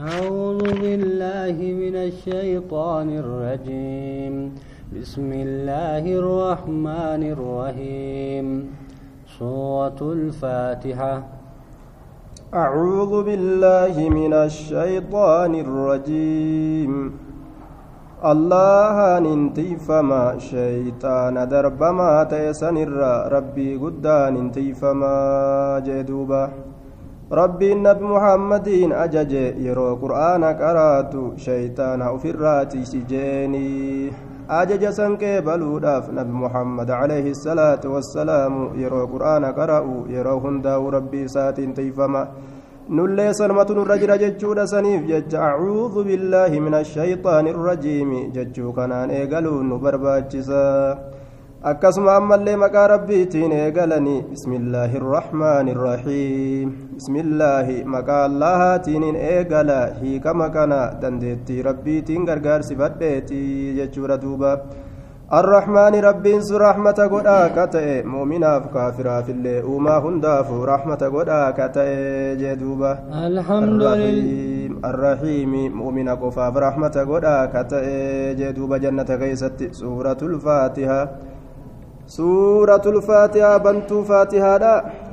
أعوذ بالله من الشيطان الرجيم. بسم الله الرحمن الرحيم. سورة الفاتحة. أعوذ بالله من الشيطان الرجيم. الله ننتيفما شيطان دربما تيسن ربي قدان ننتيفما جدوبا ربي النبي محمد أجج يرو قرآن قرات شيطان أفراتي سجيني أجج سنكي بلوداف نبي محمد عليه الصلاة والسلام يرو قرآن قرأوا يرو هنداو ربي ساتين تيفما nurra jira jechuudha saniif jecha acuudhu billaahi min ashayxaani irrajiimi jechuu kanaan eegaluun nu barbaachisa akkasuma ammallee maqaa rabbiitiin eegalanii bismillaahi irrahmaani irrahiim bismillaahi maqaa allahaatiin eegala hiikama kana dandeettii rabbiitiin gargaarsifadheeti jechuudha duuba الرحمن ربين سو رحمة قدا كتئ مؤمنا كافرا في الله وما هنداف رحمة قدا كتئ جدوبة الحمد لله الرحيم مؤمنا كفاف رحمة قدا كتئ جدوبة جنة كيست سورة الفاتحة suuratul faatihaa bantuu faatihaadha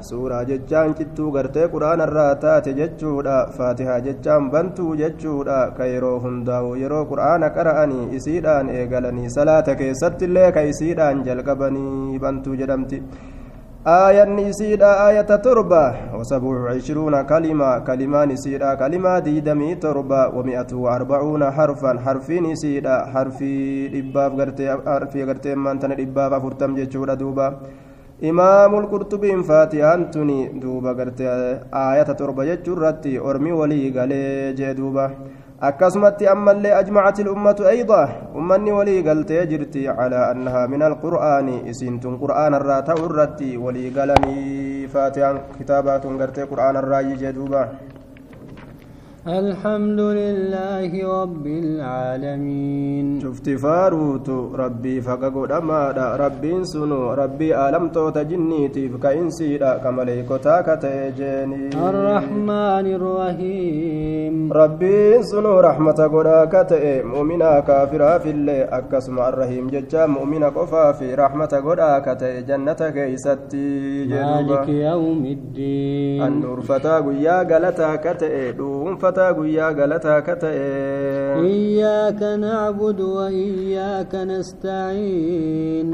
suuraa jechaan cittuu gartee quraana irraa taate jechuudha faatihaa jechaan bantuu jechuudha ka yeroo hundaa'u yeroo quraana qara'anii isiidhaan eegalanii salaata keessatti illee ka isiidhaan jalqabanii bantuu jedhamti آية نسيدا آية تربة. وسبع وعشرون كلمة كلمة نسيدا كلمة ديدمي تربة. ومئة وأربعون حرفا حرفي نسيدا حرفي إباب غرتي حرفي غرتي من تن إباب فرتم جتشورا دوبا إمام القرطبي فاتحان تني دوبا غرتي آية تربة جتشورتي أرمي ولي غالي جدوبا ammallee ajmacat ilummatu ayda ummanni walii galtee jirti calaa annahaa min alqur'aani isiintun qur'aana irraa ta'u irratti walii galanii faatiyaan kitaabaatun gartee qur'aana irraayyi jee duuba الحمد لله رب العالمين. شفت فاروت ربي فققود أمادا ربي سنو ربي آلم توت جنيتي فكإنسيدا كمليكوتا كتيجيني الرحمن الرحيم. ربي سنو رحمة قدا كتئ مؤمنا كافرا في اللي أكسم الرحيم ججا مؤمنا قفا في رحمة قدا كتئ جنة كيستي مالك يوم الدين. النور فتا قيا قلتا كتئ دوم فتا galataa guyyaa galataa ka ta'e iyyaaka nacbudu waiyyaaka nastaciin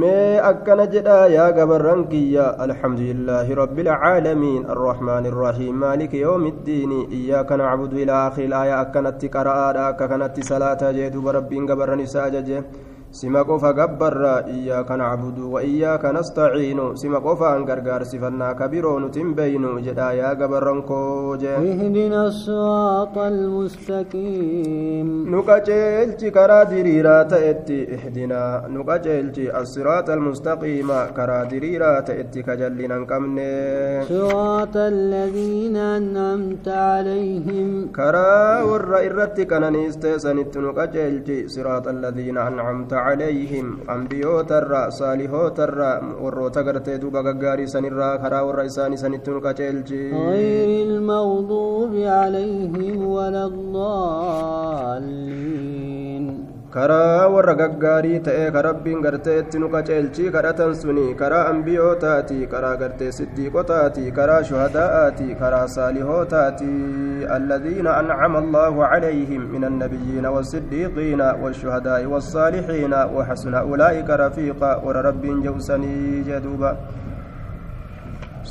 mee akkana jedha yaa gabarran kiyya alxamdulillaahi rabbi alcaalamiin arrahmaani irrahiim maaliki yoomi iddiini iyyaaka nacbudu ilaa akhiri ilaaya akkanatti qara'aadha akka kanatti salaataa jee duba rabbiin gabarran isa ajaje gabbarra iyyaaka nacbudu wa iyyaaka nastaciinu sima qofaan gargaarsifannaa ka biroo nutin beynu jedha yaa gabarran koo jee اهدنا الصراط المستقيم ta'etti ihdinaa nu qaceelchi assiraata almustaqiima karaa diriiraa ta'etti ka jallina hin qabne صراط الذين أنعمت عليهم warra irratti qananiiste sanitti nu qaceelchi siraata alladhiina ambiyootarra saalihootarra warroota gartee duuba gaggaarii sanirraa karaa warra isaanii sanitti nu qaceelchi غير المغضوب عليهم ولا الضالين karaa warra gaggaarii ta'ee ka rabbiin gartee itti nu qaceelchii kadhatan suni karaa ambiyootaati karaa gartee siddiiqotaati karaa shuhadaa'aati karaa saalihootaati alladhiina ancama allaahu calayhim min annabiyyiina والصديقين والشهداء والصالحين وحسن أولئك رفيقا ور ربين جوسني جدوبا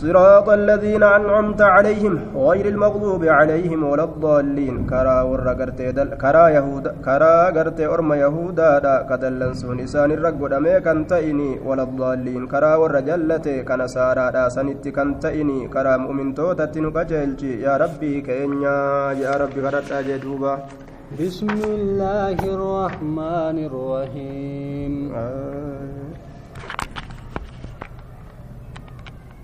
صراط الذين أنعمت عليهم غير المغضوب عليهم ولا الضالين. كرا ورقرت كرا يهود كرا قرت أرم يهودا دا. كدلن سون إسان الرقود كان تئني ولا الضالين. كرا ورجلت كنسارا دا. سنت كان تئني كرا مؤمن توتا تنقجلجي يا ربي كينيا. يا ربي كرتا جدوبا بسم الله الرحمن الرحيم. آه.